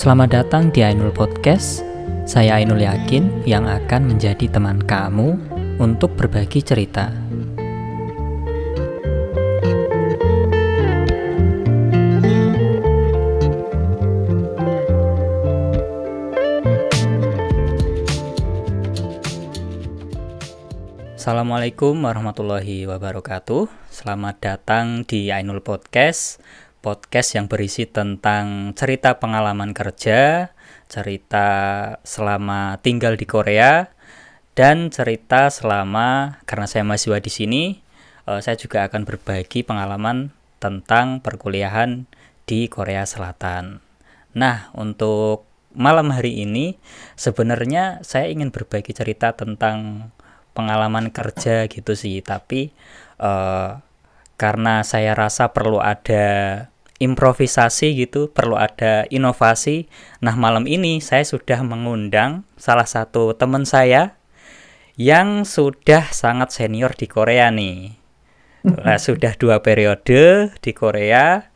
Selamat datang di Ainul Podcast. Saya Ainul Yakin yang akan menjadi teman kamu untuk berbagi cerita. Assalamualaikum warahmatullahi wabarakatuh. Selamat datang di Ainul Podcast podcast yang berisi tentang cerita pengalaman kerja, cerita selama tinggal di Korea, dan cerita selama karena saya mahasiswa di sini, uh, saya juga akan berbagi pengalaman tentang perkuliahan di Korea Selatan. Nah, untuk malam hari ini sebenarnya saya ingin berbagi cerita tentang pengalaman kerja gitu sih, tapi uh, karena saya rasa perlu ada improvisasi gitu, perlu ada inovasi. Nah, malam ini saya sudah mengundang salah satu teman saya yang sudah sangat senior di Korea nih. Nah, sudah dua periode di Korea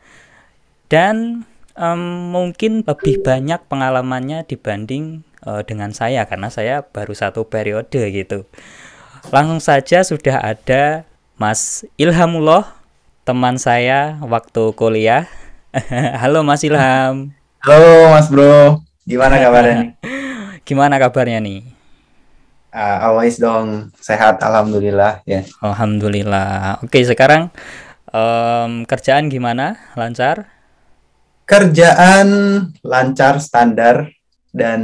dan um, mungkin lebih banyak pengalamannya dibanding uh, dengan saya karena saya baru satu periode gitu. Langsung saja sudah ada Mas Ilhamullah teman saya waktu kuliah. Halo Mas Ilham. Halo Mas Bro, gimana kabarnya? Gimana kabarnya nih? Uh, always dong, sehat alhamdulillah ya. Alhamdulillah. Oke sekarang um, kerjaan gimana? Lancar? Kerjaan lancar standar dan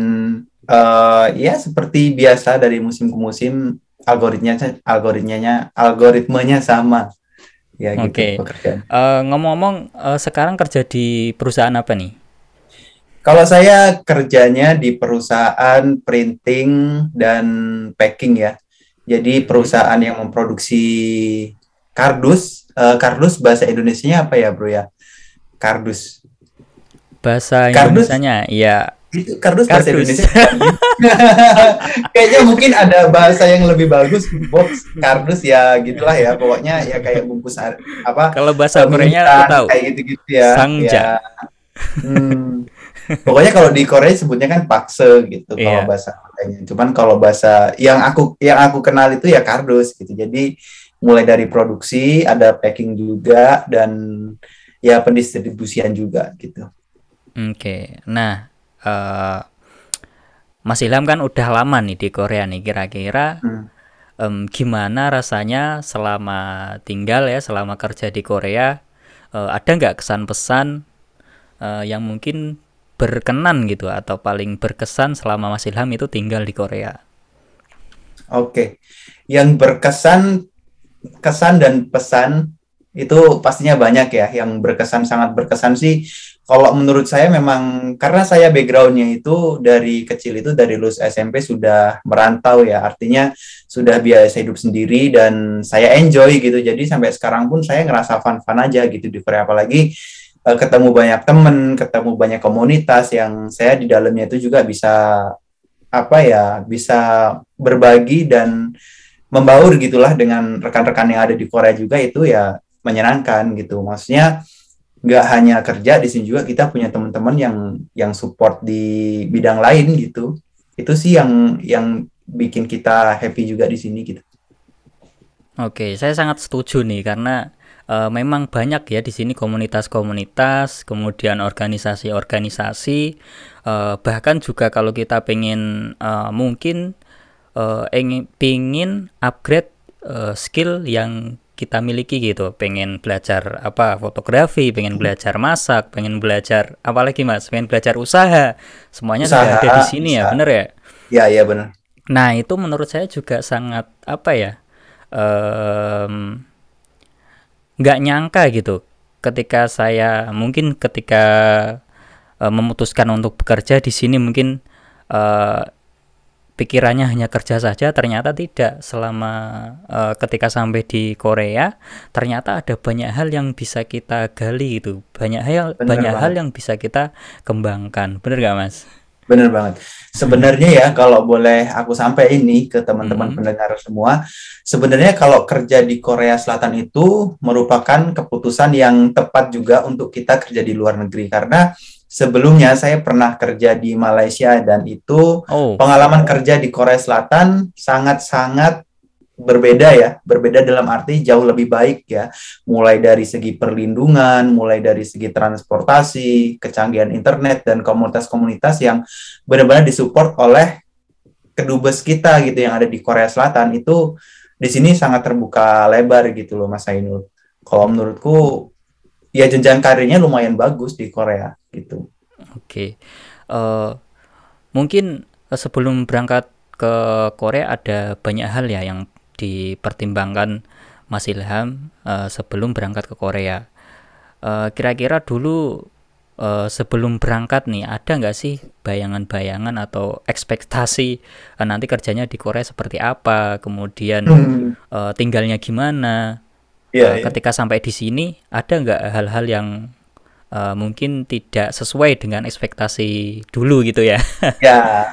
uh, ya seperti biasa dari musim ke musim algoritmanya algoritmanya algoritmanya sama ya gitu okay. pekerjaan. Uh, ngomong-ngomong uh, sekarang kerja di perusahaan apa nih? Kalau saya kerjanya di perusahaan printing dan packing ya. Jadi perusahaan yang memproduksi kardus. Uh, kardus bahasa Indonesia apa ya, Bro ya? Kardus. Bahasa Indonesia-nya ya itu kardus, bahasa Indonesia kayaknya mungkin ada bahasa yang lebih bagus box kardus ya gitulah ya pokoknya ya kayak bungkus apa kalau bahasa Koreanya tahu kayak gitu-gitu ya sangja ya. hmm. pokoknya kalau di Korea sebutnya kan pakse gitu yeah. kalau iya. bahasa Koreanya cuman kalau bahasa yang aku yang aku kenal itu ya kardus gitu jadi mulai dari produksi ada packing juga dan ya pendistribusian juga gitu oke okay. nah uh, Mas Ilham kan udah lama nih di Korea nih kira-kira hmm. um, gimana rasanya selama tinggal ya selama kerja di Korea uh, ada nggak kesan pesan uh, yang mungkin berkenan gitu atau paling berkesan selama Mas Ilham itu tinggal di Korea? Oke, yang berkesan kesan dan pesan itu pastinya banyak ya. Yang berkesan sangat berkesan sih kalau menurut saya memang karena saya backgroundnya itu dari kecil itu dari lulus SMP sudah merantau ya. Artinya sudah biasa hidup sendiri dan saya enjoy gitu. Jadi sampai sekarang pun saya ngerasa fun-fun aja gitu di Korea apalagi uh, ketemu banyak temen ketemu banyak komunitas yang saya di dalamnya itu juga bisa apa ya bisa berbagi dan membaur gitulah dengan rekan-rekan yang ada di Korea juga itu ya menyenangkan gitu. Maksudnya nggak hanya kerja di sini juga kita punya teman-teman yang yang support di bidang lain gitu. Itu sih yang yang bikin kita happy juga di sini gitu. Oke saya sangat setuju nih karena uh, memang banyak ya di sini komunitas-komunitas kemudian organisasi-organisasi uh, bahkan juga kalau kita pengen uh, mungkin uh, ingin pingin upgrade uh, skill yang kita miliki gitu. Pengen belajar apa fotografi pengen hmm. belajar masak pengen belajar apalagi mas pengen belajar usaha. Semuanya usaha, sudah ada di sini ya, usaha. ya bener ya? Ya ya benar nah itu menurut saya juga sangat apa ya nggak um, nyangka gitu. Ketika saya mungkin ketika uh, memutuskan untuk bekerja di sini mungkin uh, pikirannya hanya kerja saja ternyata tidak. Selama uh, ketika sampai di Korea ternyata ada banyak hal yang bisa kita gali itu banyak hal bener banyak banget. hal yang bisa kita kembangkan. Benar gak mas? Benar banget. Sebenarnya ya kalau boleh aku sampai ini ke teman-teman hmm. pendengar semua sebenarnya kalau kerja di Korea Selatan itu merupakan keputusan yang tepat juga untuk kita kerja di luar negeri. Karena sebelumnya saya pernah kerja di Malaysia dan itu Oh, pengalaman kerja di Korea Selatan sangat-sangat berbeda ya, berbeda dalam arti jauh lebih baik ya, mulai dari segi perlindungan, mulai dari segi transportasi, kecanggihan internet dan komunitas-komunitas yang benar-benar disupport oleh kedubes kita gitu yang ada di Korea Selatan. Itu di sini sangat terbuka lebar gitu loh Mas Ainul. Kalau menurutku ya jenjang karirnya lumayan bagus di Korea gitu. oke. Eh, mungkin eh, sebelum berangkat ke Korea ada banyak hal ya yang dipertimbangkan Mas Ilham eh, sebelum berangkat ke Korea. Eh, kira-kira dulu eh, sebelum berangkat nih ada nggak sih bayangan-bayangan atau ekspektasi eh, nanti kerjanya di Korea seperti apa, kemudian Hmm, eh, tinggalnya gimana? Iya, Eh, iya. ketika sampai di sini ada nggak hal-hal yang eh, mungkin tidak sesuai dengan ekspektasi dulu gitu ya? Ya,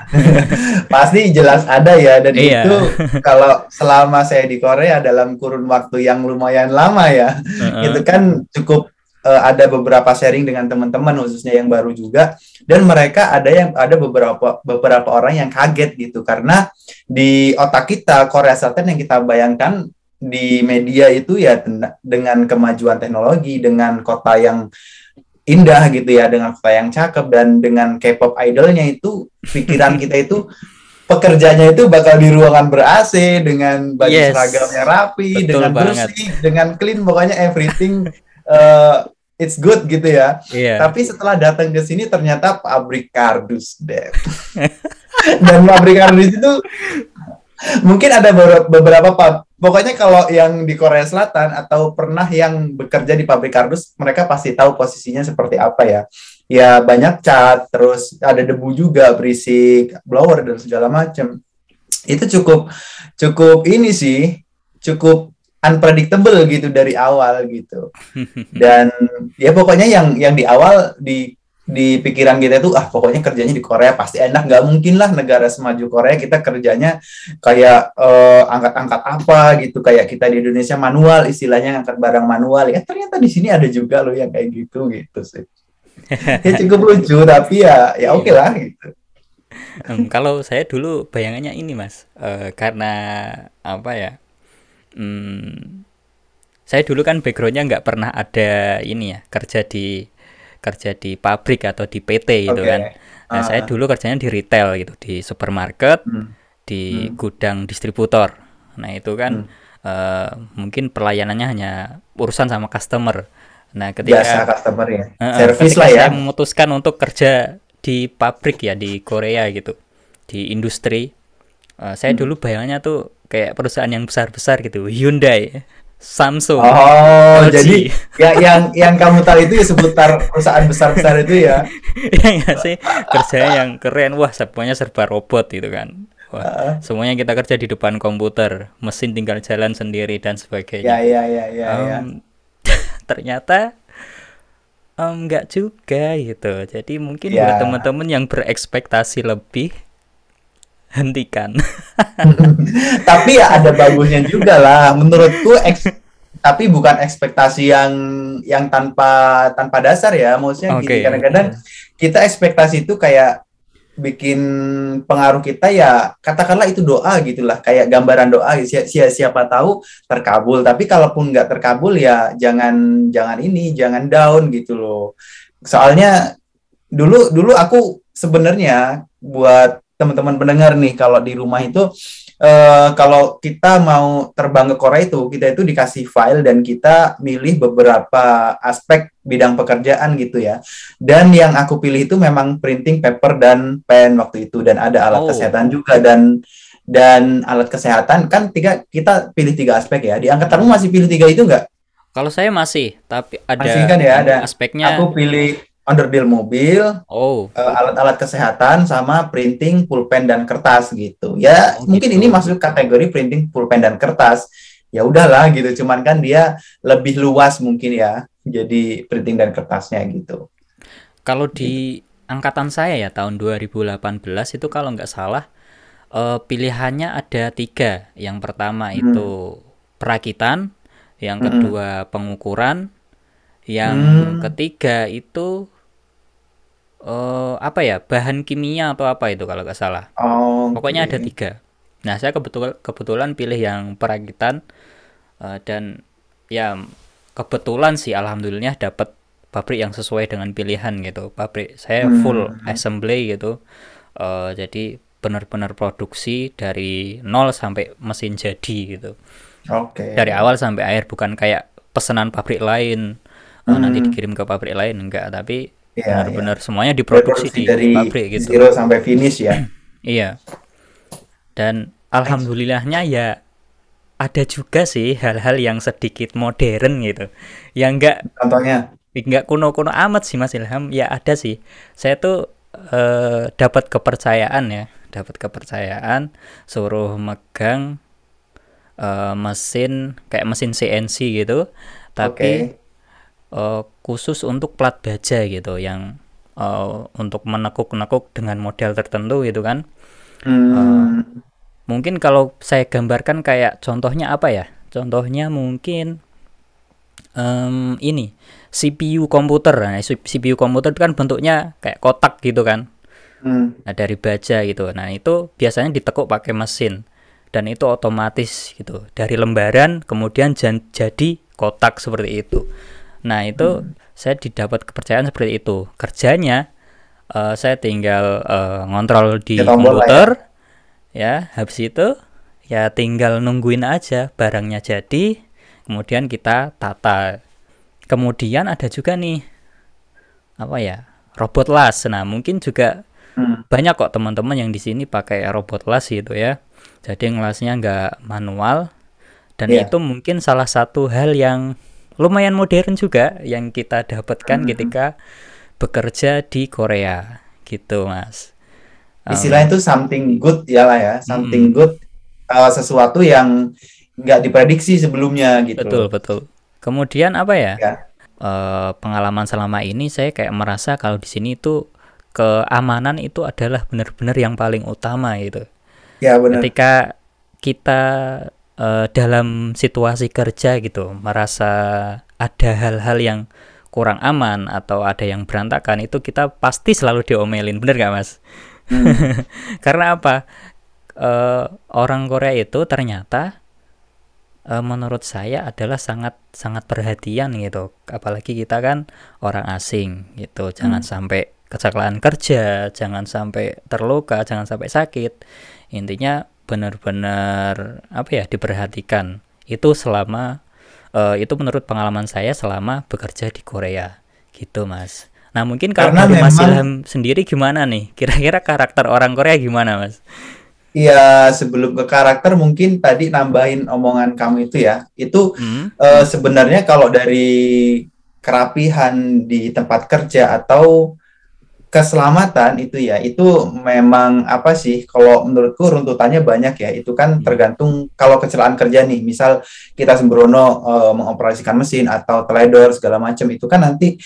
pasti jelas ada ya. Dan Iya. itu kalau selama saya di Korea dalam kurun waktu yang lumayan lama ya, Heeh. itu kan cukup eh, ada beberapa sharing dengan teman-teman khususnya yang baru juga. Dan mereka ada yang ada beberapa beberapa orang yang kaget gitu karena di otak kita Korea Selatan yang kita bayangkan di media itu ya dengan kemajuan teknologi, dengan kota yang indah gitu ya, dengan kota yang cakep dan dengan K-pop idolnya itu pikiran kita itu pekerjanya itu bakal di ruangan ber-AC dengan baju Yes. seragamnya rapi, Betul dengan banget. bersih, dengan clean, pokoknya everything uh, it's good gitu ya. Iya. Tapi setelah datang ke sini ternyata pabrik kardus deh. Dan pabrik kardus itu mungkin ada beberapa, beberapa pa- pokoknya kalau yang di Korea Selatan atau pernah yang bekerja di pabrik kardus mereka pasti tahu posisinya seperti apa ya. Ya banyak cat, terus ada debu juga, berisik, blower dan segala macam. Itu cukup cukup ini sih, cukup unpredictable gitu dari awal gitu dan ya pokoknya yang yang di awal di di pikiran kita itu ah pokoknya kerjanya di Korea pasti enak. Nggak mungkin lah negara semaju Korea kita kerjanya kayak eh, angkat-angkat apa gitu. Kayak kita di Indonesia manual istilahnya angkat barang manual. Ya ternyata di sini ada juga loh yang kayak gitu gitu sih. Ya cukup lucu tapi ya ya oke lah gitu. Em, kalau saya dulu bayangannya ini mas, Eh, karena apa ya? Hmm, saya dulu kan backgroundnya nggak pernah ada ini ya kerja di kerja di pabrik atau di PT gitu kan. Nah saya Ah. dulu kerjanya di retail gitu di supermarket, Hmm. di Hmm. gudang distributor. Nah itu kan Hmm. eh, mungkin pelayanannya hanya urusan sama customer. Nah biasa ketika customer ya Heeh, service lah ya saya memutuskan untuk kerja di pabrik ya di Korea gitu, di industri. eh, saya Hmm. dulu bayangannya tuh kayak perusahaan yang besar-besar gitu, Hyundai, Samsung, Oh, LG. jadi ya yang yang kamu tahu itu ya seputar perusahaan besar-besar itu ya. ya nggak sih kerjanya yang keren, wah semuanya serba robot gitu kan. Wah, Heeh. semuanya kita kerja di depan komputer, mesin tinggal jalan sendiri dan Ya, sebagainya. ya, ya, ya, ya. Em, ternyata em, nggak juga gitu. Jadi mungkin buat Ya. teman-teman yang berekspektasi lebih hentikan. Tapi ya ada bagusnya juga lah. Menurutku eks- tapi bukan ekspektasi yang yang tanpa tanpa dasar ya. Maksudnya Oke. gini, kadang-kadang kita ekspektasi itu kayak bikin pengaruh kita ya katakanlah itu doa gitulah kayak gambaran doa si- si- siapa tahu terkabul tapi kalaupun nggak terkabul ya jangan jangan ini jangan down gitu loh soalnya dulu dulu aku sebenarnya buat teman-teman pendengar nih kalau di rumah itu eh, kalau kita mau terbang ke Korea itu kita itu dikasih file dan kita milih beberapa aspek bidang pekerjaan gitu ya dan yang aku pilih itu memang printing paper dan pen waktu itu dan ada alat Oh. kesehatan juga dan dan alat kesehatan kan tiga kita pilih tiga aspek ya di angkatanmu masih pilih tiga itu nggak Kalau saya masih, tapi ada Masih kan ya, ada. aspeknya. aku pilih underdeal mobil Oh, eh, alat-alat kesehatan sama printing pulpen dan kertas gitu. Ya Oh, mungkin gitu. ini masuk kategori printing pulpen dan kertas. Ya udahlah gitu, cuman kan dia lebih luas mungkin ya. Jadi printing dan kertasnya gitu. kalau di angkatan saya ya tahun 2018 itu kalau nggak salah eh, pilihannya ada tiga. Yang pertama Hmm. itu perakitan, yang Mm-mm. kedua pengukuran, yang Hmm. ketiga itu uh, apa ya bahan kimia atau apa itu kalau nggak salah. Oh, Pokoknya ada tiga. Nah saya kebetulan kebetulan pilih yang perakitan uh, dan ya kebetulan sih alhamdulillah dapat pabrik yang sesuai dengan pilihan gitu. Pabrik saya full Hmm, assembly gitu. Uh, jadi benar-benar produksi dari nol sampai mesin jadi gitu. oke. Dari awal sampai akhir bukan kayak pesanan pabrik lain uh, nanti Hmm, dikirim ke pabrik lain enggak, tapi iya, iya. benar-benar semuanya diproduksi Reproduksi di dari pabrik gitu. zero sampai finish ya. Iya. Dan alhamdulillahnya ya ada juga sih hal-hal yang sedikit modern gitu. Yang enggak Contohnya, enggak kuno-kuno amat sih Mas Ilham. Ya ada sih. Saya tuh eh, dapat kepercayaan ya, dapat kepercayaan suruh megang eh, mesin kayak mesin CNC gitu, tapi oke. Eh, khusus untuk plat baja gitu yang eh, untuk menekuk-nekuk dengan model tertentu gitu kan. Hmm, Mungkin kalau saya gambarkan kayak contohnya apa ya? Contohnya mungkin em, ini CPU komputer. Nah, CPU komputer itu kan bentuknya kayak kotak gitu kan. hmm, Nah, dari baja gitu. Nah, itu biasanya ditekuk pakai mesin dan itu otomatis gitu. Dari lembaran kemudian jadi kotak seperti itu. Nah, itu saya didapat kepercayaan seperti itu. Kerjanya eh, saya tinggal eh, ngontrol di Ya, lah ya. komputer ya habis itu ya tinggal nungguin aja barangnya jadi kemudian kita tata kemudian ada juga nih apa ya robot las nah mungkin juga hmm. banyak kok teman-teman yang di sini pakai robot las gitu ya jadi ngelasnya nggak manual dan Iya. itu mungkin salah satu hal yang lumayan modern juga yang kita dapatkan Mhm. ketika bekerja di Korea gitu mas Um, Istilahnya itu something good ya lah ya, something Mm-mm. good, uh, sesuatu yang nggak diprediksi sebelumnya gitu. Betul, betul. Kemudian apa ya? Ya. eh, pengalaman selama ini saya kayak merasa kalau di sini itu keamanan itu adalah benar-benar yang paling utama gitu. Ya benar. Ketika kita eh, dalam situasi kerja gitu, merasa ada hal-hal yang kurang aman atau ada yang berantakan itu kita pasti selalu diomelin, bener gak mas? Hmm. Karena apa? Eh, orang Korea itu ternyata eh, menurut saya adalah sangat sangat perhatian gitu. Apalagi kita kan orang asing gitu. Jangan sampai kecelakaan kerja, jangan sampai terluka, jangan sampai sakit. Intinya benar-benar apa ya diperhatikan. Itu selama eh, itu menurut pengalaman saya selama bekerja di Korea gitu, Mas. Nah, mungkin kalau Karena dari Mas memang- Ilham sendiri gimana nih? Kira-kira karakter orang Korea gimana, Mas? Iya, sebelum ke karakter mungkin tadi nambahin omongan kamu itu ya. Itu Hmm? eh, sebenarnya kalau dari kerapihan di tempat kerja atau keselamatan itu ya, itu memang apa sih? Kalau menurutku runtutannya banyak ya. Itu kan Hmm. tergantung kalau kecelakaan kerja nih, misal kita sembrono eh, mengoperasikan mesin atau teledor segala macam itu kan nanti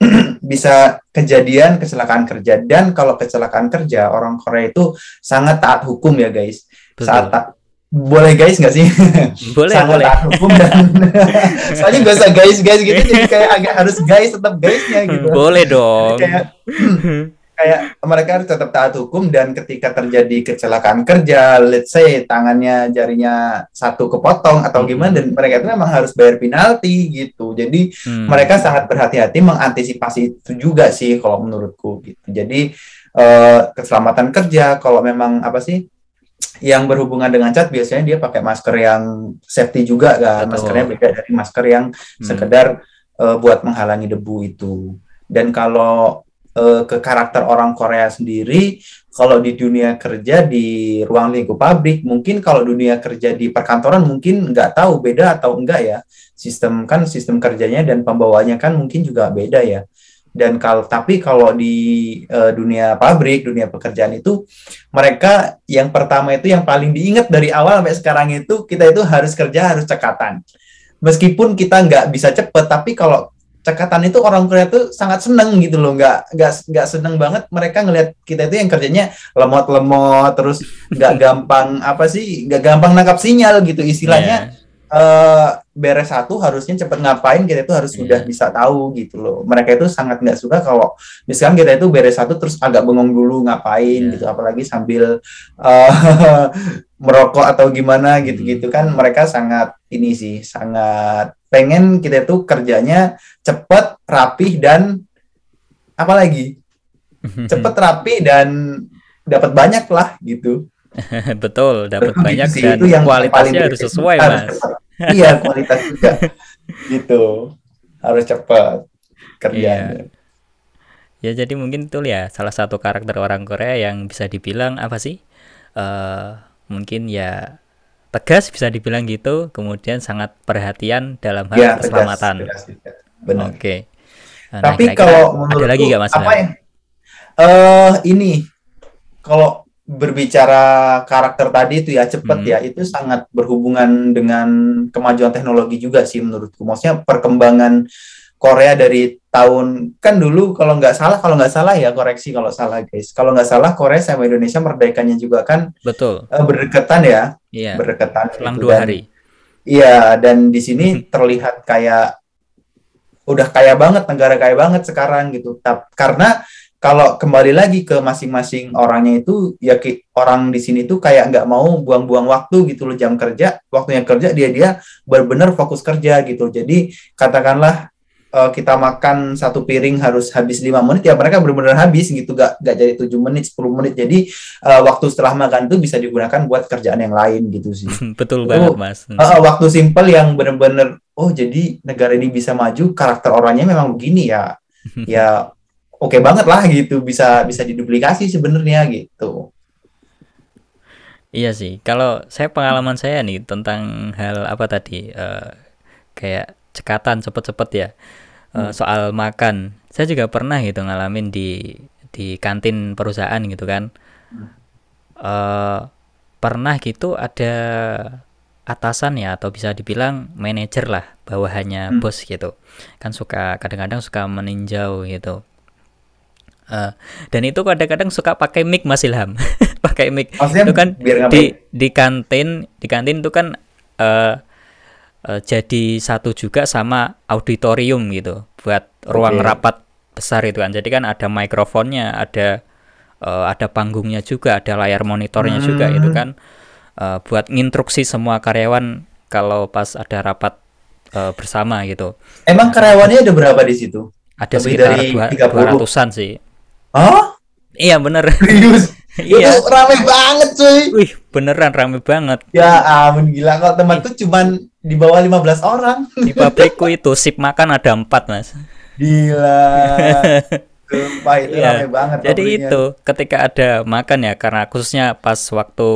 bisa kejadian kecelakaan kerja dan kalau kecelakaan kerja orang Korea itu sangat taat hukum ya guys. Betul. Saat ta- boleh guys nggak sih? Boleh, sangat boleh. hukum dan soalnya nggak usah guys guys gitu jadi kayak agak harus guys tetap guysnya gitu. Boleh dong. Kayak kayak mereka harus tetap taat hukum dan ketika terjadi kecelakaan kerja, let's say tangannya jarinya satu kepotong atau Hmm. gimana dan mereka itu memang harus bayar penalti gitu. Jadi Hmm. mereka sangat berhati-hati mengantisipasi itu juga sih kalau menurutku gitu. Jadi eh, keselamatan kerja kalau memang apa sih yang berhubungan dengan cat biasanya dia pakai masker yang safety juga kan. Betul. Maskernya beda dari masker yang Hmm. sekedar eh, buat menghalangi debu itu. Dan kalau eh, ke karakter orang Korea sendiri, kalau di dunia kerja di ruang lingkup pabrik, mungkin kalau dunia kerja di perkantoran mungkin nggak tahu beda atau enggak ya. Sistem kan sistem kerjanya dan pembawanya kan mungkin juga beda ya. Dan kalau tapi kalau di eh, dunia pabrik, dunia pekerjaan itu mereka yang pertama itu yang paling diingat dari awal sampai sekarang itu kita itu harus kerja harus cekatan. Meskipun kita nggak bisa cepet tapi kalau cekatan itu orang Korea tuh sangat seneng gitu loh. Nggak nggak nggak seneng banget mereka ngelihat kita itu yang kerjanya lemot-lemot terus nggak gampang apa sih nggak gampang nangkap sinyal gitu istilahnya. Iya. eh beres satu harusnya cepet ngapain kita itu harus sudah Iya. bisa tahu gitu loh. Mereka itu sangat nggak suka kalau misalkan kita itu beres satu terus agak bengong dulu ngapain Iya. gitu, apalagi sambil eh, merokok atau gimana gitu-gitu kan mereka sangat ini sih sangat pengen kita itu kerjanya cepet, rapih dan apalagi cepet, rapi dan dapat banyak lah gitu. Betul, dapat Begitu banyak sih, dan itu yang kualitasnya harus sesuai, Mas. Iya, kualitas juga. gitu. Harus cepat kerjanya. Ya jadi mungkin itu ya salah satu karakter orang Korea yang bisa dibilang apa sih? eh mungkin ya tegas bisa dibilang gitu, kemudian sangat perhatian dalam hal Iya, tegas, keselamatan. tegas, tegas. Benar. Oke. Nah, Tapi kira-kira kalau ada lagi nggak Mas? apa Ilham? ya? Eh ini kalau berbicara karakter tadi itu ya cepet Hmm. ya itu sangat berhubungan dengan kemajuan teknologi juga sih menurutku. Maksudnya perkembangan Korea dari tahun kan dulu kalau nggak salah kalau nggak salah ya koreksi kalau salah guys. Kalau nggak salah Korea sama Indonesia merdekanya juga kan Betul. eh, berdekatan ya, Iya. berdekatan Selang gitu. dua Dan- hari. Iya, dan di sini terlihat kayak udah kaya banget, negara kaya banget sekarang gitu. Tap, karena kalau kembali lagi ke masing-masing orangnya itu, ya orang di sini tuh kayak nggak mau buang-buang waktu gitu loh jam kerja, waktunya kerja dia dia benar-benar fokus kerja gitu. Jadi katakanlah eh, kita makan satu piring harus habis lima menit, ya mereka benar-benar habis gitu, gak, gak jadi tujuh menit, 10 menit. Jadi eh, waktu setelah makan itu bisa digunakan buat kerjaan yang lain gitu sih. Betul banget, Mas. Hmm. Uh, waktu simpel yang bener-bener oh jadi negara ini bisa maju karakter orangnya memang begini ya ya oke banget lah gitu bisa bisa diduplikasi sebenarnya gitu Iya sih, kalau saya pengalaman saya nih tentang hal apa tadi, eh, kayak cekatan cepet-cepet ya, eh, soal makan. Saya juga pernah gitu ngalamin di di kantin perusahaan gitu kan. Eh, pernah gitu ada atasan ya atau bisa dibilang manajer lah, bawahannya Hmm. bos gitu. Kan suka kadang-kadang suka meninjau gitu. Eh, dan itu kadang-kadang suka pakai mic Mas Ilham, pakai mic. Maksudnya itu kan biar ngapain di di kantin di kantin itu kan eh, eh, jadi satu juga sama auditorium gitu buat ruang Oke. rapat besar itu kan. Jadi kan ada mikrofonnya ada eh, ada panggungnya juga ada layar monitornya juga itu Hmm. kan. Eh, buat nginstruksi semua karyawan kalau pas ada rapat eh, bersama gitu. Emang karyawannya ada berapa di situ? Ada Lebih sekitar dari dua 30. ratusan sih oh iya bener. Serius? Iya. Itu rame banget cuy. Wih beneran rame banget. Ya ampun gila. Kalau teman tuh cuman di bawah 15 orang? Di pabrikku itu sip makan ada empat mas. Gila. Sumpah itu Iya. rame banget Jadi pabriknya. itu ketika ada makan ya karena khususnya pas waktu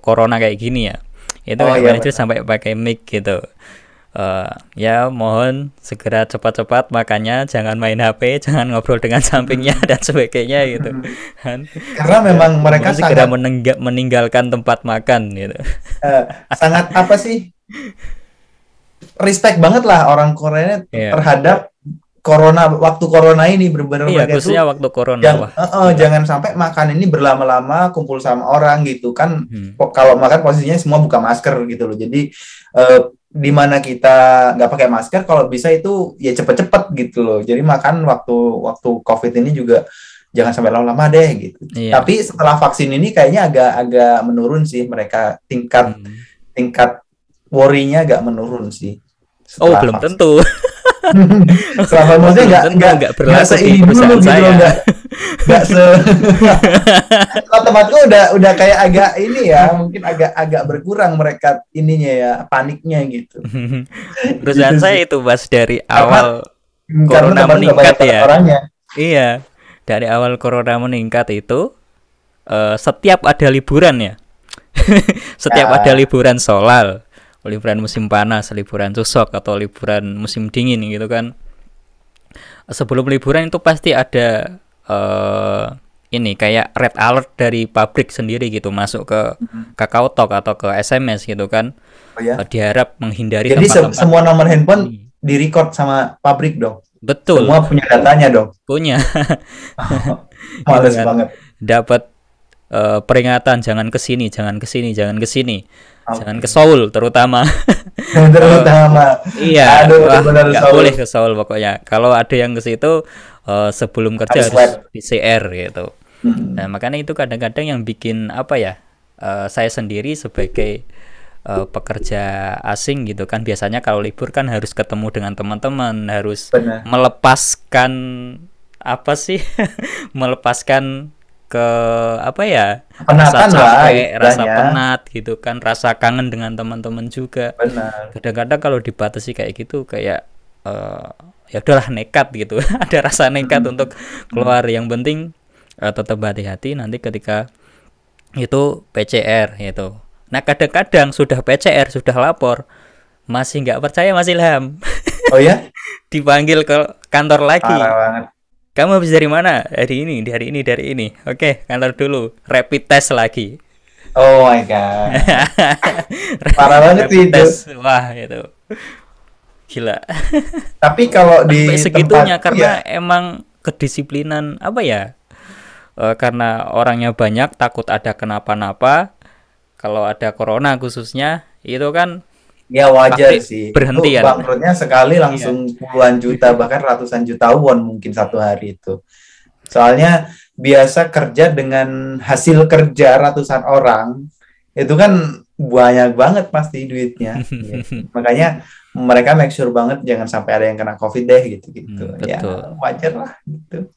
corona kayak gini ya. Itu Oh, iya, manajer sampai pakai mic gitu. Eh, ya mohon segera cepat-cepat makannya, jangan main HP, jangan ngobrol dengan sampingnya dan sebagainya gitu. Kan. karena memang mereka Mohon segera sangat menengga- meninggalkan tempat makan gitu. eh, sangat apa sih respect banget lah orang Korea Iya. terhadap corona waktu corona ini benar-benar Iya, khususnya waktu corona jangan, wah. eh, eh, jangan sampai makan ini berlama-lama kumpul sama orang gitu kan Hmm. kalau makan posisinya semua buka masker gitu loh jadi eh, di mana kita nggak pakai masker kalau bisa itu ya cepet-cepet gitu loh jadi makan waktu waktu covid ini juga jangan sampai lama-lama deh gitu Iya. tapi setelah vaksin ini kayaknya agak agak menurun sih mereka tingkat Hmm. tingkat worry-nya agak menurun sih Oh, belum vaksin. tentu. Setelah maksudnya nggak nggak nggak berlaku di seini dulu gitu saya. loh, nggak nggak se kalau tempatku udah udah kayak agak ini ya mungkin agak agak berkurang mereka ininya ya paniknya gitu Perusahaan Gitu saya itu Mas dari awal Corona karena nggak meningkat ya. orangnya Iya, dari awal corona meningkat itu eh, setiap ada liburan ya. setiap Ya. ada liburan solal, liburan musim panas, liburan susok atau liburan musim dingin gitu kan. Sebelum liburan itu pasti ada eh ini kayak red alert dari pabrik sendiri gitu masuk ke Kakao Talk atau ke SMS gitu kan. oh ya diharap menghindari jadi se- tempat-tempat semua nomor handphone ini. di record sama pabrik dong Betul, semua punya datanya dong punya. males kan. banget dapat eh, peringatan jangan ke sini, jangan ke sini, jangan ke sini. Oke. Jangan ke Seoul terutama. terutama iya Aduh, wah, bener, nggak Saul. boleh ke Seoul pokoknya kalau ada yang ke situ eh, sebelum kerja Harus harus. PCR gitu Hmm. Nah, makanya itu kadang-kadang yang bikin apa ya? eh, saya sendiri sebagai eh, pekerja asing gitu kan biasanya kalau libur kan harus ketemu dengan teman-teman, harus Benar. melepaskan apa sih? melepaskan ke apa ya? Penatan rasa lah, capek, rasa istilahnya. penat gitu kan, rasa kangen dengan teman-teman juga. benar Kadang-kadang kalau dibatasi kayak gitu kayak eh, ya udahlah nekat gitu. Ada rasa nekat untuk keluar. Yang penting eh, tetap hati-hati nanti ketika itu PCR gitu. Nah kadang-kadang sudah PCR sudah lapor masih nggak percaya masih Ilham oh ya dipanggil ke kantor lagi. parah banget Kamu habis dari mana? Dari ini, dari ini, dari ini. Oke, kantor dulu. Rapid test lagi. oh my god Parah banget Rapid itu. test. Wah, itu. Gila. tapi kalau di sampai segitunya tempat- karena iya, emang kedisiplinan apa ya Eh, karena orangnya banyak takut ada kenapa-napa kalau ada corona khususnya itu kan ya wajar pasti sih. berhenti itu kan? bangkrutnya sekali langsung puluhan juta bahkan ratusan juta won mungkin satu hari itu. Soalnya biasa kerja dengan hasil kerja ratusan orang itu kan banyak banget pasti duitnya. Gitu. makanya mereka make sure banget jangan sampai ada yang kena covid deh gitu gitu. Hmm, ya wajar lah gitu.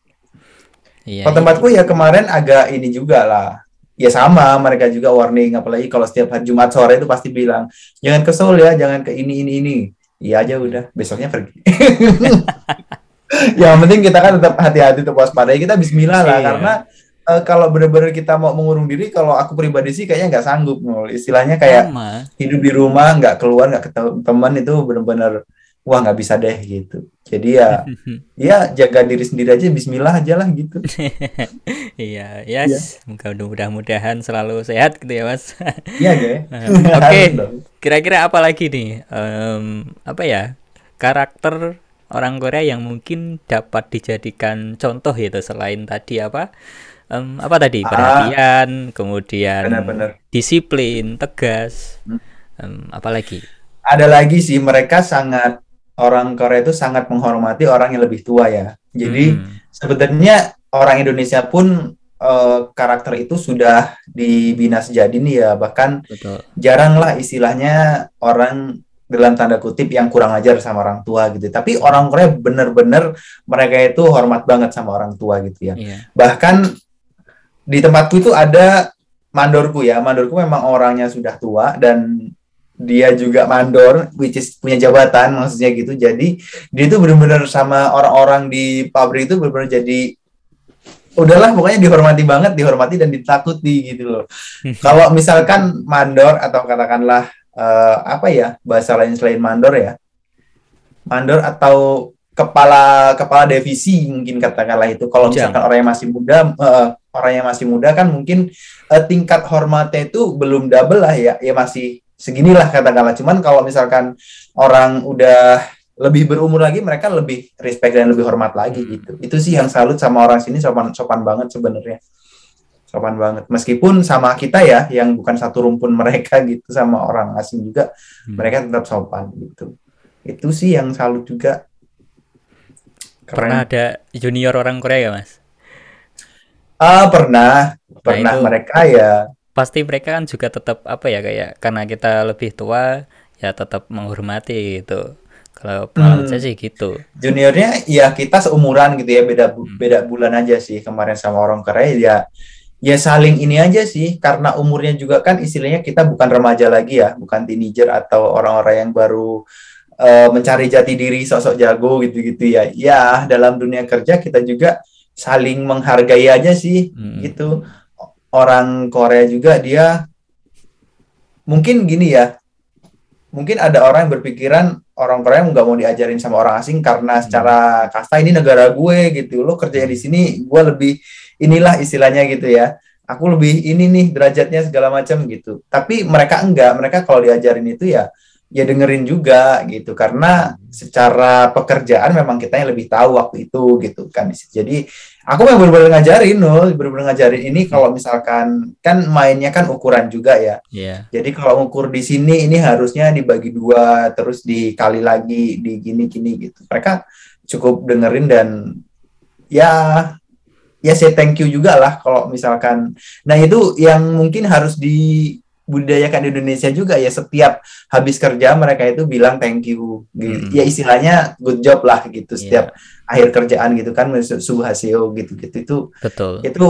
Iya Kalau tempatku ya kemarin agak ini juga lah. Ya sama, mereka juga warning apalagi kalau setiap hari Jumat sore itu pasti bilang, jangan ke Seoul ya, jangan ke ini ini ini. Iya aja udah, besoknya pergi. yang penting kita kan tetap hati-hati tetap waspada. Kita bismillah lah Iya. karena eh, kalau benar-benar kita mau mengurung diri, kalau aku pribadi sih kayaknya nggak sanggup nul. Istilahnya kayak sama hidup di rumah, nggak keluar, nggak ketemu teman itu benar-benar wah nggak bisa deh gitu. Jadi ya ya jaga diri sendiri aja bismillah aja lah gitu iya yes mudah mudah-mudahan selalu sehat gitu ya mas iya deh Oke. Kira-kira apa lagi nih Em, apa ya karakter orang Korea yang mungkin dapat dijadikan contoh gitu selain tadi apa Em, apa tadi Ah. perhatian kemudian Benar-benar. disiplin tegas Hmm. Em, apa lagi ada lagi sih mereka sangat orang Korea itu sangat menghormati orang yang lebih tua ya. Jadi Hmm. sebenarnya orang Indonesia pun eh, karakter itu sudah dibina sejak dini ya. Bahkan betul. jarang lah istilahnya orang dalam tanda kutip yang kurang ajar sama orang tua gitu. Tapi orang Korea bener-bener mereka itu hormat banget sama orang tua gitu ya. Iya. Bahkan di tempatku itu ada mandorku ya. Mandorku memang orangnya sudah tua dan dia juga mandor which is punya jabatan maksudnya gitu. Jadi dia itu benar-benar sama orang-orang di pabrik itu benar-benar jadi udahlah pokoknya dihormati banget dihormati dan ditakuti gitu loh. Kalau misalkan mandor atau katakanlah eh, apa ya bahasa lain selain mandor ya mandor atau kepala kepala divisi mungkin katakanlah itu. Kalau misalkan orang yang masih muda eh, orang yang masih muda kan mungkin eh, tingkat hormatnya itu belum double lah ya ya masih seginilah katakanlah. Cuman kalau misalkan orang udah lebih berumur lagi mereka lebih respect dan lebih hormat lagi Hmm. gitu. Itu sih yang salut sama orang sini sopan sopan banget sebenarnya. Sopan banget. Meskipun sama kita ya yang bukan satu rumpun mereka gitu sama orang asing juga Hmm. mereka tetap sopan gitu. Itu sih yang salut juga. Pernah ada junior orang Korea ya mas? Ah pernah. Pernah itu- mereka ya pasti mereka kan juga tetap apa ya kayak karena kita lebih tua ya tetap menghormati gitu kalau pengalaman Hmm. saya sih gitu juniornya ya kita seumuran gitu ya beda Hmm. beda bulan aja sih kemarin sama orang Korea ya ya saling ini aja sih karena umurnya juga kan istilahnya kita bukan remaja lagi ya bukan teenager atau orang-orang yang baru eh, mencari jati diri sosok jago gitu-gitu ya ya dalam dunia kerja kita juga saling menghargai aja sih Hmm. gitu orang Korea juga dia mungkin gini ya mungkin ada orang yang berpikiran orang Korea nggak mau diajarin sama orang asing karena secara kasta ini negara gue gitu lo kerjanya di sini gue lebih inilah istilahnya gitu ya aku lebih ini nih derajatnya segala macam gitu. Tapi mereka enggak mereka kalau diajarin itu ya ya dengerin juga gitu karena secara pekerjaan memang kita yang lebih tahu waktu itu gitu kan. Jadi aku memang benar-benar ngajarin loh benar-benar ngajarin ini kalau misalkan kan mainnya kan ukuran juga ya. Iya. jadi kalau ukur di sini ini harusnya dibagi dua terus dikali lagi di gini gini gitu. Mereka cukup dengerin dan ya ya saya thank you juga lah kalau misalkan. Nah itu yang mungkin harus dibudidayakan di Indonesia juga ya setiap habis kerja mereka itu bilang thank you gitu. Mm. ya istilahnya good job lah gitu Iya. setiap akhir kerjaan gitu kan suhaseo gitu gitu itu Betul. itu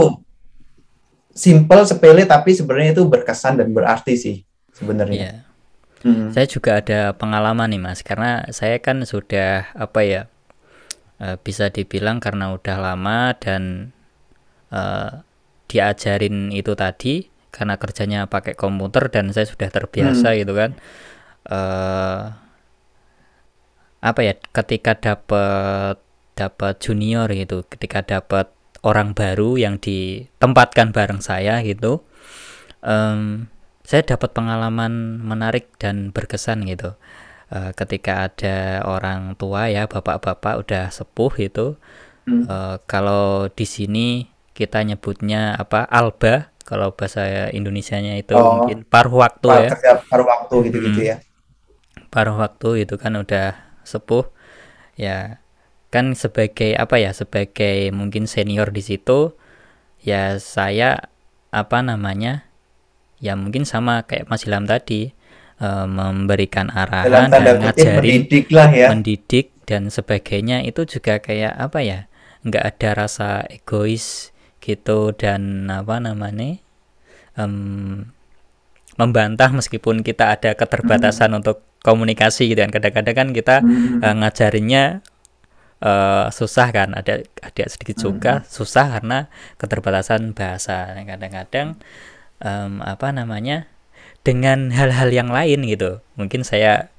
simple sepele tapi sebenarnya itu berkesan dan berarti sih sebenarnya Iya. Hmm. Saya juga ada pengalaman nih Mas, karena saya kan sudah apa ya eh, bisa dibilang karena udah lama dan eh, diajarin itu tadi karena kerjanya pakai komputer dan saya sudah terbiasa gitu kan. eh apa ya? Ketika dapat dapat junior gitu, ketika dapat orang baru yang ditempatkan bareng saya gitu. em, saya dapat pengalaman menarik dan berkesan gitu Eh, ketika ada orang tua ya bapak-bapak udah sepuh itu Hmm. eh, kalau di sini kita nyebutnya apa alba kalau bahasa Indonesianya itu Oh. mungkin paruh waktu Pak ya kerja paruh waktu gitu-gitu Hmm. ya paruh waktu itu kan udah sepuh ya kan sebagai apa ya sebagai mungkin senior di situ ya saya apa namanya ya mungkin sama kayak Mas Ilham tadi eh, memberikan arahan dan ngajarin mendidik lah ya mendidik dan sebagainya itu juga kayak apa ya nggak ada rasa egois gitu dan apa namanya em, membantah meskipun kita ada keterbatasan untuk komunikasi gitu kan. Kadang-kadang kan kita Hmm. eh, ngajarinnya eh, susah kan. Ada ada sedikit suka susah karena keterbatasan bahasa. Kadang-kadang em, apa namanya dengan hal-hal yang lain gitu. Mungkin saya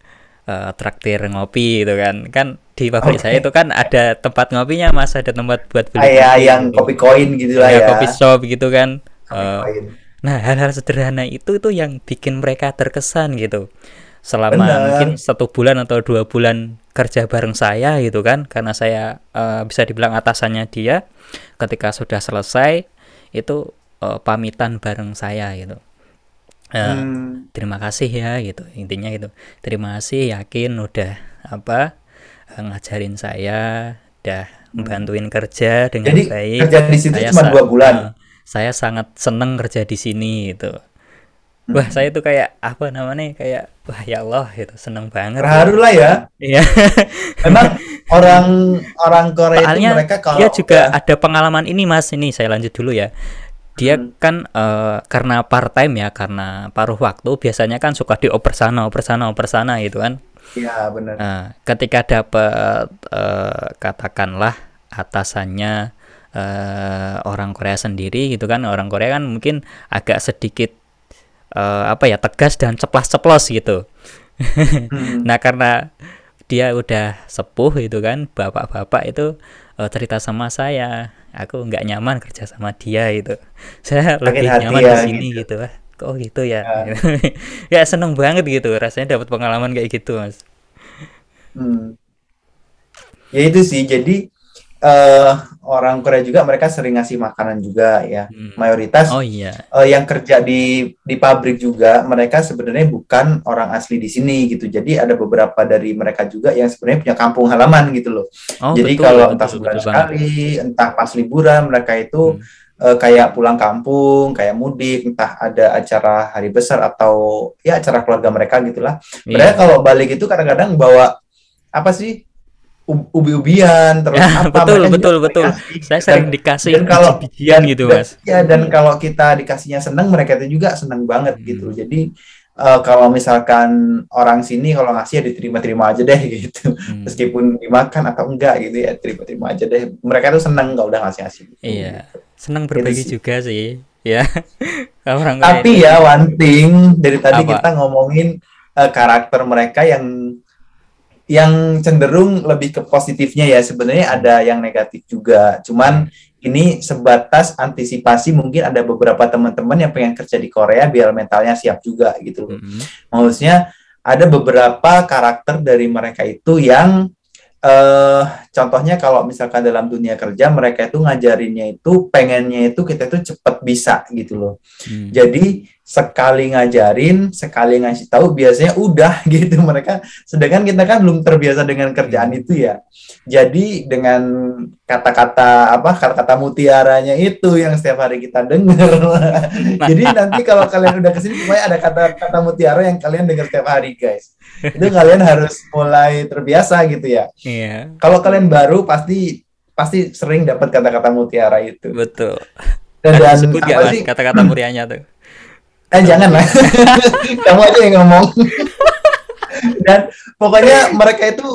eh, traktir ngopi gitu kan kan di pabrik Oke. saya itu kan ada tempat ngopinya mas ada tempat buat beli kayak kopi yang kopi koin gitu lah Ya, ya kopi shop gitu kan koin. Nah, hal-hal sederhana itu itu yang bikin mereka terkesan gitu. Selama Benar. mungkin satu bulan atau dua bulan kerja bareng saya gitu kan, karena saya eh, bisa dibilang atasannya dia. Ketika sudah selesai, itu eh, pamitan bareng saya gitu. Eh, Hmm. Terima kasih ya gitu, intinya gitu. Terima kasih, yakin udah apa eh, ngajarin saya, udah membantuin kerja dengan jadi baik kerja di situ saya cuma dua bulan eh, saya sangat seneng kerja di sini gitu. Hmm. Wah, saya tuh kayak apa namanya? Kayak wah ya Allah gitu, seneng banget. terharu lah ya Iya. memang orang orang Korea itu Soalnya mereka kalau dia juga udah- ada pengalaman ini Mas, ini saya lanjut dulu ya. Dia Hmm. kan eh, karena part time ya, karena paruh waktu biasanya kan suka dioper sana, oper sana, oper sana gitu kan. Iya benar Nah, ketika dapat eh, katakanlah atasannya eh, orang Korea sendiri gitu kan, orang Korea kan mungkin agak sedikit eh, apa ya tegas dan ceplas-ceplos gitu. Hmm. Nah karena dia udah sepuh gitu kan, bapak-bapak itu eh, cerita sama saya, aku nggak nyaman kerja sama dia itu. Saya lebih hati nyaman ya, di sini gitu. Wah, Kok gitu ya? ya seneng banget gitu, rasanya dapat pengalaman kayak gitu mas. Hmm. Ya itu sih, jadi eh, orang Korea juga mereka sering ngasih makanan juga ya. Hmm. Mayoritas Oh iya. eh, yang kerja di di pabrik juga mereka sebenarnya bukan orang asli di sini gitu. Jadi ada beberapa dari mereka juga yang sebenarnya punya kampung halaman gitu loh. Oh Jadi betul, kalau betul, entah betul sebulan sekali, entah pas liburan mereka itu Hmm. eh, kayak pulang kampung, kayak mudik, entah ada acara hari besar atau ya acara keluarga mereka gitulah. Iya. Mereka kalau balik itu kadang-kadang bawa apa sih ubi-ubian terus Ya, apa betul, mereka betul, betul. ngasih. Saya Dan- sering dikasih dan kalau dan- gitu dan- mas. ya dan kalau kita dikasihnya seneng mereka itu juga seneng banget Hmm. gitu jadi eh, kalau misalkan orang sini kalau ngasih ya diterima-terima aja deh gitu Hmm. meskipun dimakan atau enggak gitu ya terima-terima aja deh mereka tuh seneng kalau udah ngasih-ngasih gitu. Iya, senang berbagi sih. juga sih. Ya, orang tapi ya one thing dari tadi Apa? kita ngomongin eh, karakter mereka yang yang cenderung lebih ke positifnya ya sebenarnya ada yang negatif juga cuman ini sebatas antisipasi mungkin ada beberapa teman-teman yang pengen kerja di Korea biar mentalnya siap juga gitu loh Mm-mm. maksudnya ada beberapa karakter dari mereka itu yang eh contohnya kalau misalkan dalam dunia kerja mereka itu ngajarinnya itu pengennya itu kita itu cepat bisa gitu loh. Hmm. Jadi sekali ngajarin, sekali ngasih tahu biasanya udah gitu mereka. Sedangkan kita kan belum terbiasa dengan kerjaan itu ya. Jadi dengan kata-kata apa kata-kata mutiaranya itu yang setiap hari kita dengar. Jadi nanti kalau kalian udah ke sini pokoknya ada kata-kata mutiara yang kalian dengar setiap hari guys itu kalian harus mulai terbiasa gitu ya. Iya. Kalau kalian baru pasti pasti sering dapat kata-kata mutiara itu. Betul. Dan, dan sebut gak sih kata-kata mutiaranya tuh? Eh jangan lah. Kamu aja yang ngomong. dan pokoknya mereka itu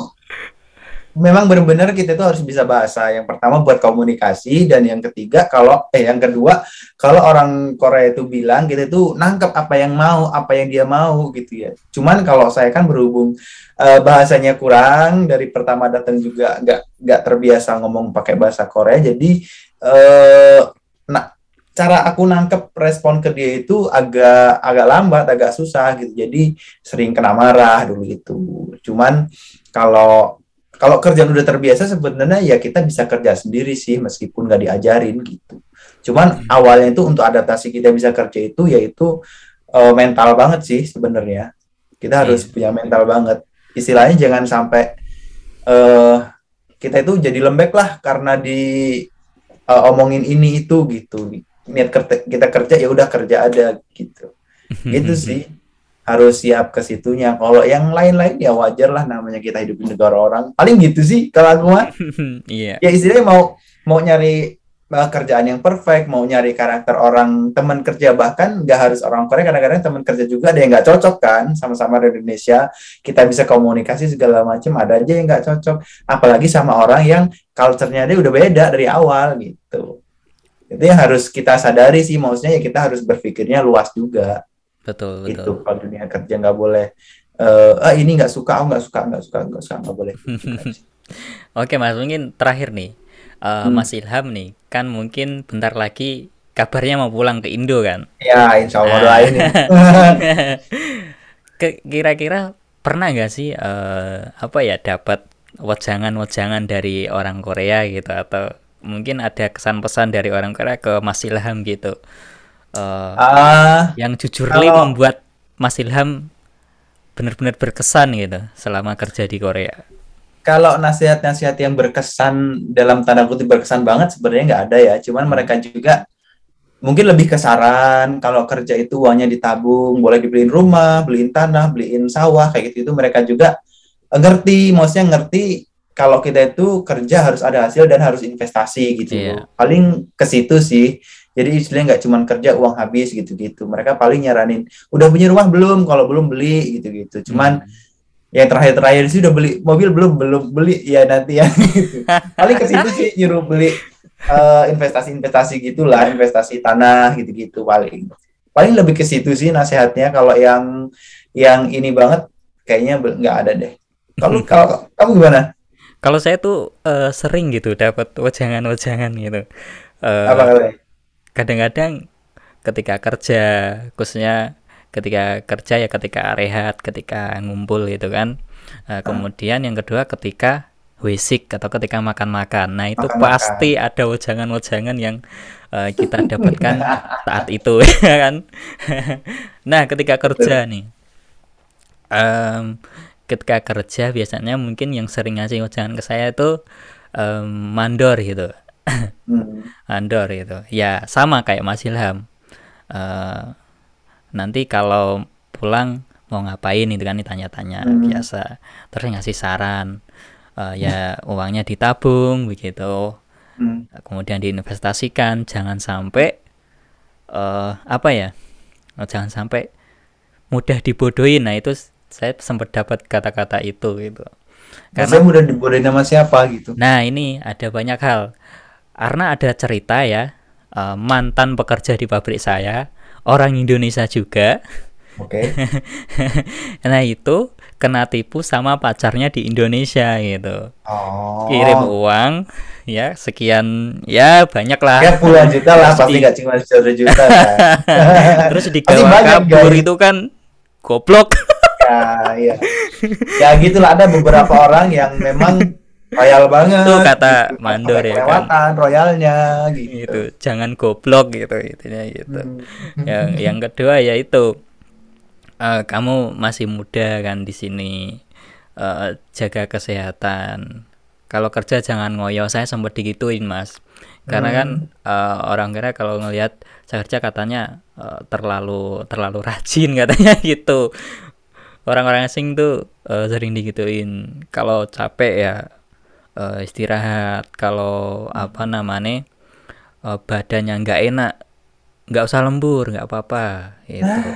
memang benar-benar kita itu harus bisa bahasa. Yang pertama buat komunikasi dan yang ketiga kalau eh yang kedua kalau orang Korea itu bilang kita itu nangkep apa yang mau, apa yang dia mau gitu ya. Cuman kalau saya kan berhubung uh, bahasanya kurang dari pertama datang juga nggak nggak terbiasa ngomong pakai bahasa Korea jadi uh, nah cara aku nangkep respon ke dia itu agak agak lambat, agak susah gitu. Jadi sering kena marah dulu itu. Cuman kalau kalau kerjaan udah terbiasa sebenarnya ya kita bisa kerja sendiri sih meskipun nggak diajarin gitu. Cuman hmm. awalnya itu untuk adaptasi kita bisa kerja itu yaitu uh, mental banget sih sebenarnya. Kita harus hmm. punya mental banget. Istilahnya jangan sampai uh, kita itu jadi lembek lah karena di uh, omongin ini itu gitu. Niat kerja, kita kerja ya udah kerja ada gitu. Gitu sih harus siap ke situnya. Kalau yang lain-lain ya wajar lah namanya kita hidup di negara orang. Paling gitu sih kalau aku mah. Iya. Ya istilahnya mau mau nyari uh, kerjaan yang perfect, mau nyari karakter orang teman kerja bahkan nggak harus orang Korea kadang-kadang teman kerja juga ada yang nggak cocok kan sama-sama di Indonesia kita bisa komunikasi segala macam ada aja yang nggak cocok apalagi sama orang yang culture-nya dia udah beda dari awal gitu itu yang harus kita sadari sih maksudnya ya kita harus berpikirnya luas juga betul betul itu kalau dunia kerja nggak boleh uh, ah ini nggak suka oh nggak suka nggak suka nggak suka nggak boleh oke mas mungkin terakhir nih uh, hmm. mas Ilham nih kan mungkin bentar lagi kabarnya mau pulang ke Indo kan ya insya Allah nah. doain ya. kira-kira pernah nggak sih uh, apa ya dapat wajangan-wajangan dari orang Korea gitu atau mungkin ada kesan pesan dari orang Korea ke Mas Ilham gitu uh, uh, yang jujur kalau... membuat Mas Ilham benar-benar berkesan gitu selama kerja di Korea? Kalau nasihat-nasihat yang berkesan dalam tanda kutip berkesan banget sebenarnya nggak ada ya. Cuman mereka juga mungkin lebih ke saran kalau kerja itu uangnya ditabung, boleh dibeliin rumah, beliin tanah, beliin sawah kayak gitu itu mereka juga ngerti, maksudnya ngerti kalau kita itu kerja harus ada hasil dan harus investasi gitu. Yeah. Paling ke situ sih. Jadi istilahnya nggak cuma kerja uang habis gitu-gitu. Mereka paling nyaranin, udah punya rumah belum? Kalau belum beli gitu-gitu. Cuman hmm. yang terakhir-terakhir sih udah beli mobil belum? Belum beli ya nanti ya. Gitu. paling ke situ sih nyuruh beli uh, investasi-investasi gitulah, investasi tanah gitu-gitu paling. Paling lebih ke situ sih nasihatnya. Kalau yang yang ini banget kayaknya nggak ada deh. Kalau kalau kamu gimana? Kalau saya tuh uh, sering gitu dapat wajangan-wajangan gitu. Uh, kadang-kadang ketika kerja khususnya ketika kerja ya ketika rehat ketika ngumpul gitu kan. Uh, kemudian yang kedua ketika wisik atau ketika makan-makan. Nah itu makan pasti ada wajangan-wajangan yang uh, kita dapatkan saat itu ya kan? Nah ketika kerja nih um, ketika kerja biasanya mungkin yang sering ngasih wajangan ke saya itu um, mandor gitu. Hmm. Andor itu ya sama kayak Mas Ilham. Uh, nanti kalau pulang mau ngapain itu kan ditanya-tanya hmm. biasa. Terus ngasih saran. Uh, ya uangnya ditabung begitu. Hmm. kemudian diinvestasikan jangan sampai uh, apa ya? Oh, jangan sampai mudah dibodohin. Nah itu saya sempat dapat kata-kata itu gitu karena saya mudah dibodohin sama siapa gitu nah ini ada banyak hal karena ada cerita ya uh, mantan pekerja di pabrik saya orang Indonesia juga Oke. Okay. nah itu kena tipu sama pacarnya di Indonesia gitu. Oh. Kirim uang ya sekian ya banyak lah. Ya puluhan juta lah pasti nggak cuma juta. Terus digawa kabur guys. itu kan goblok. ya, ya. Ya gitulah ada beberapa orang yang memang royal banget. Itu kata gitu. mandor ya kan. Royalnya gitu. Itu jangan goblok gitu intinya gitu. Hmm. yang yang kedua ya itu eh, kamu masih muda kan di sini Eh, jaga kesehatan. Kalau kerja jangan ngoyo. Saya sempat digituin mas. Karena kan eh, orang kira kalau ngelihat saya kerja katanya eh, terlalu terlalu rajin katanya gitu orang-orang asing tuh eh, sering digituin. Kalau capek ya eh, istirahat. Kalau apa namanya eh, badannya nggak enak nggak usah lembur nggak apa-apa gitu. Itu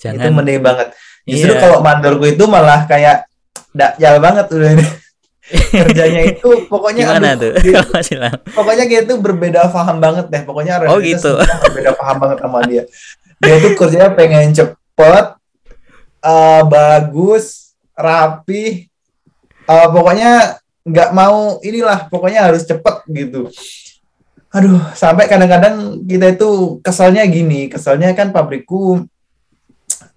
jangan mending banget. Justru Iya. kalau mandorku itu malah kayak dakjal banget udah ini. Kerjanya itu pokoknya gimana aduh, tuh? lama pokoknya dia tuh berbeda paham banget deh. Pokoknya Oh, gitu. berbeda paham banget sama dia. Dia tuh kerjanya pengen cepet eh, bagus rapi. Eh, pokoknya nggak mau inilah pokoknya harus cepet gitu. Aduh sampai kadang-kadang kita itu kesalnya gini kesalnya kan pabrikku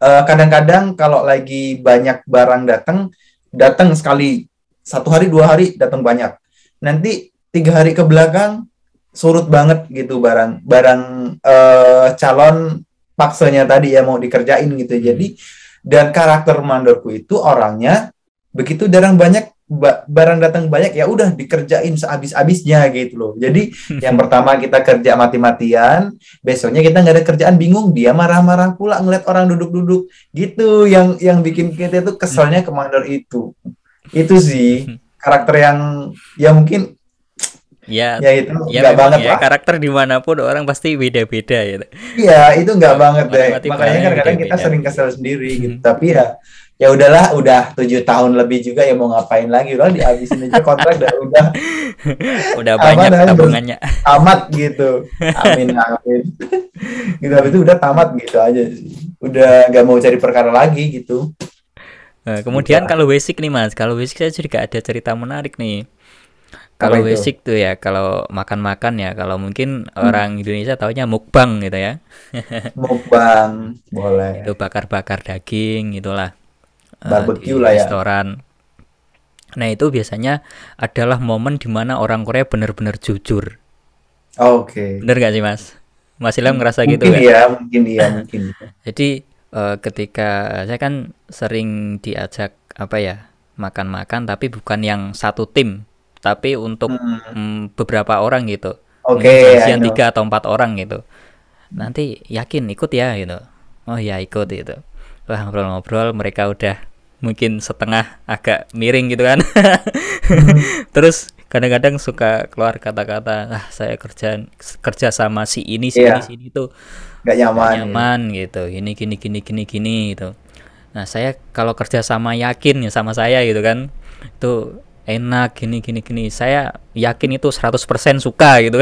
eh, kadang-kadang kalau lagi banyak barang datang datang sekali. Satu hari dua hari datang banyak. Nanti tiga hari ke belakang surut banget gitu barang barang eh, calon paksanya tadi ya mau dikerjain gitu. Jadi dan karakter mandorku itu orangnya begitu jarang banyak ba- barang datang banyak ya udah dikerjain sehabis-habisnya gitu loh. Jadi yang pertama kita kerja mati-matian besoknya kita nggak ada kerjaan bingung dia marah-marah pula ngeliat orang duduk-duduk. Gitu yang yang bikin kita tuh keselnya ke mandor itu. Itu sih karakter yang ya mungkin ya ya itu ya nggak banget ya lah. karakter di mana pun orang pasti beda-beda gitu. Iya itu nggak banget deh. Makanya kadang-kadang kita sering kesel sendiri gitu. Hmm. tapi ya ya udahlah udah tujuh tahun lebih juga ya mau ngapain lagi. Udah dihabisin aja kontrak dan udah. Udah banyak namanya, tabungannya. Tamat gitu. Amin amin. Gitu habis itu udah tamat gitu aja sih. Udah nggak mau cari perkara lagi gitu. Nah, kemudian kalau basic nih mas, kalau basic saya juga ada cerita menarik nih. Kalau basic tuh ya, kalau makan-makan ya, kalau mungkin Hmm. orang Indonesia taunya mukbang gitu ya, mukbang boleh itu bakar-bakar daging itulah. eh, Barbecue di lah ya. Restoran. Nah itu biasanya adalah momen di mana orang Korea benar-benar jujur. oke Bener gak sih mas? Mas Ilham ngerasa gitu mungkin kan? ya mungkin iya mungkin Jadi eh, ketika saya kan sering diajak apa ya makan-makan tapi bukan yang satu tim tapi untuk Hmm, mm, beberapa orang gitu. Oke I janjian know. tiga atau empat orang gitu. Nanti yakin ikut ya gitu. Oh ya ikut gitu. Wah ngobrol-ngobrol mereka udah mungkin setengah agak miring gitu kan. Terus kadang-kadang suka keluar kata-kata ah saya kerja kerja sama si ini si Iya. ini si ini tuh nggak nyaman, nggak nyaman gitu. Ini gini gini gini gini gitu. Nah saya kalau kerja sama yakin ya sama saya gitu kan itu enak gini gini gini. Saya yakin itu 100% suka gitu.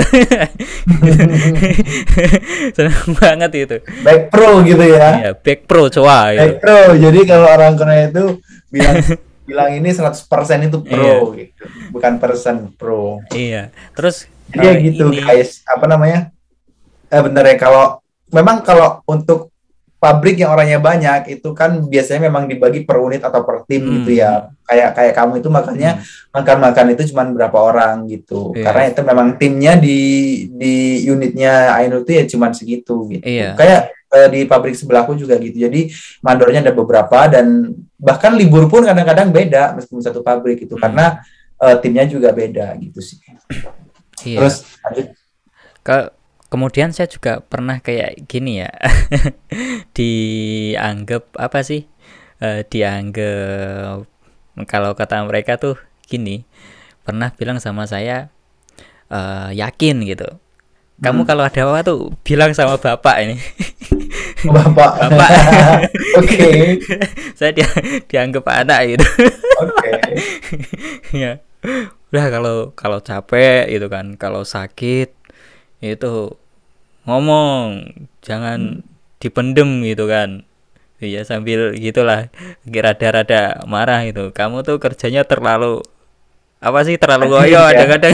Seneng banget itu. Back pro gitu ya. Ya back pro coba gitu. back pro. Jadi kalau orang Korea itu bilang bilang ini 100% itu pro gitu. Bukan persen pro. Iya. Terus jadi ya eh, gitu ini- guys. Apa namanya? Eh bentar ya kalau memang kalau untuk pabrik yang orangnya banyak itu kan biasanya memang dibagi per unit atau per tim Hmm. gitu ya kayak kayak kamu itu makanya makan-makan itu cuma berapa orang gitu Iya. karena itu memang timnya di di unitnya Ainul itu ya cuma segitu gitu Iya. kayak eh, di pabrik sebelahku juga gitu jadi mandornya ada beberapa dan bahkan libur pun kadang-kadang beda meskipun satu pabrik itu Hmm. karena eh, timnya juga beda gitu sih iya. terus lanjut Ke- kemudian saya juga pernah kayak gini ya dianggap apa sih Eh, dianggap kalau kata mereka tuh gini pernah bilang sama saya eh, yakin gitu. Kamu Hmm. kalau ada apa tuh bilang sama bapak ini. Bapak. Bapak. oke. Saya dia dianggap anak gitu. Oke. Ya. Udah kalau kalau capek gitu kan kalau sakit itu ngomong jangan dipendem gitu kan. Iya sambil gitulah rada-rada marah gitu. Kamu tuh kerjanya terlalu apa sih terlalu goyo ya. kadang-kadang.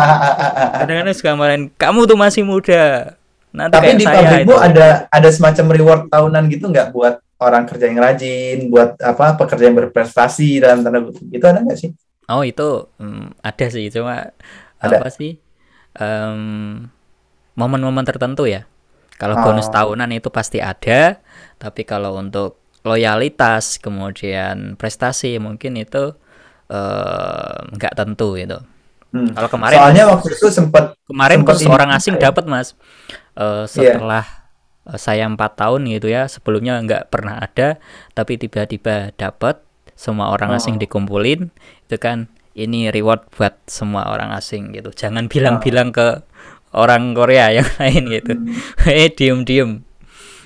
Kadang-kadang suka marahin kamu tuh masih muda. Nanti tapi di pabrikmu itu. ada ada semacam reward tahunan gitu nggak buat orang kerja yang rajin buat apa pekerja yang berprestasi dalam tanda kutip? Itu ada nggak sih? Oh itu mm, ada sih. Cuma Ada. apa sih Em, momen-momen tertentu ya. Kalau bonus Oh. tahunan itu pasti ada, tapi kalau untuk loyalitas kemudian prestasi mungkin itu eh, nggak tentu itu. Hmm. Kalau kemarin Soalnya waktu itu sempat kemarin sempat khusus ini orang asing ya. dapat mas Eh, setelah eh, saya empat tahun gitu ya sebelumnya nggak pernah ada tapi tiba-tiba dapat semua orang asing Oh. dikumpulin itu kan ini reward buat semua orang asing gitu jangan Oh. bilang-bilang ke orang Korea yang lain gitu. Eh diem-diem.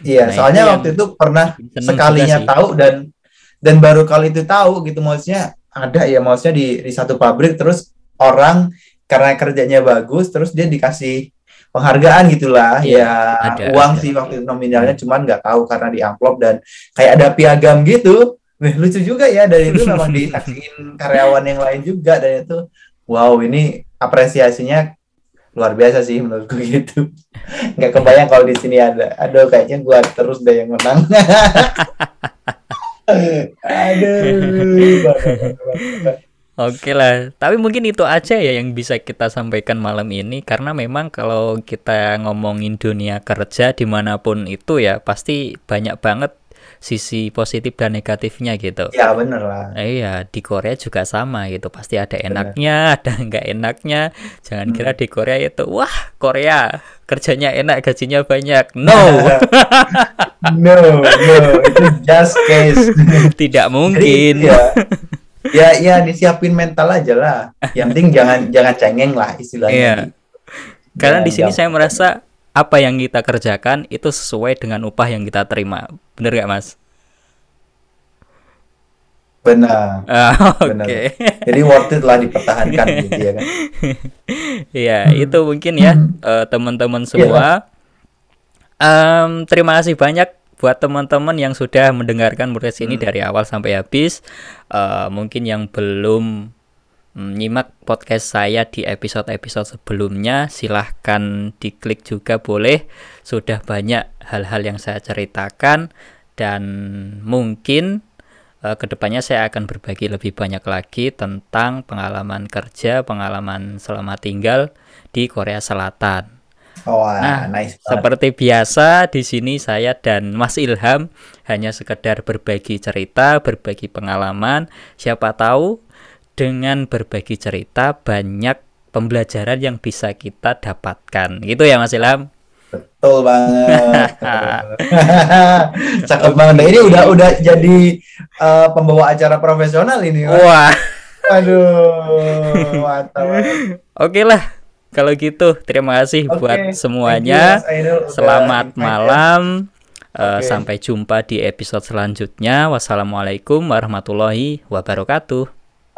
Iya, Nah, soalnya waktu itu pernah sekalinya tahu dan dan baru kali itu tahu gitu. Maksudnya ada ya maksudnya di di satu pabrik terus orang karena kerjanya bagus terus dia dikasih penghargaan gitulah. Iya, ya ada, uang ada. sih waktu itu nominalnya cuman nggak tahu karena di amplop dan kayak ada piagam gitu. Wih, lucu juga ya. Dan itu memang disaksiin karyawan yang lain juga dan itu wow ini apresiasinya luar biasa sih menurutku gitu. Nggak kebayang kalau di sini ada. Aduh kayaknya gua terus deh yang menang. Aduh. Oke lah, tapi mungkin itu aja ya yang bisa kita sampaikan malam ini. Karena memang kalau kita ngomongin dunia kerja di mana pun itu ya pasti banyak banget sisi positif dan negatifnya gitu. ya bener lah Iya, di Korea juga sama gitu. Pasti ada enaknya, ada nggak enaknya. Jangan Hmm. kira di Korea itu, wah Korea kerjanya enak, gajinya banyak. No, no no itu just case tidak Jadi, mungkin. ya ya ya disiapin mental aja lah yang penting jangan jangan cengeng lah istilahnya Iya. Karena di Jangan sini gampang. saya merasa apa yang kita kerjakan itu sesuai dengan upah yang kita terima. Bener gak mas? benar Ah. Oke. jadi worth it lah dipertahankan gitu ya kan Iya, itu mungkin ya eh, teman-teman semua. Em, terima kasih banyak buat teman-teman yang sudah mendengarkan podcast ini Hmm. dari awal sampai habis. Eh, mungkin yang belum nyimak podcast saya di episode-episode sebelumnya, silahkan diklik juga boleh. Sudah banyak hal-hal yang saya ceritakan dan mungkin eh, ke depannya saya akan berbagi lebih banyak lagi tentang pengalaman kerja, pengalaman selama tinggal di Korea Selatan. oh Nah, nice. Seperti biasa di sini saya dan Mas Ilham hanya sekedar berbagi cerita, berbagi pengalaman. Siapa tahu dengan berbagi cerita banyak pembelajaran yang bisa kita dapatkan. Gitu ya Mas Ilham? Betul banget. Cakep banget. Nah, ini udah udah jadi eh, pembawa acara profesional ini. Mas. Wah, Aduh, mantap. oke lah. Kalau gitu, terima kasih Oke, buat you, semuanya. Udah Selamat malam. Oke. Sampai jumpa di episode selanjutnya. Wassalamualaikum warahmatullahi wabarakatuh.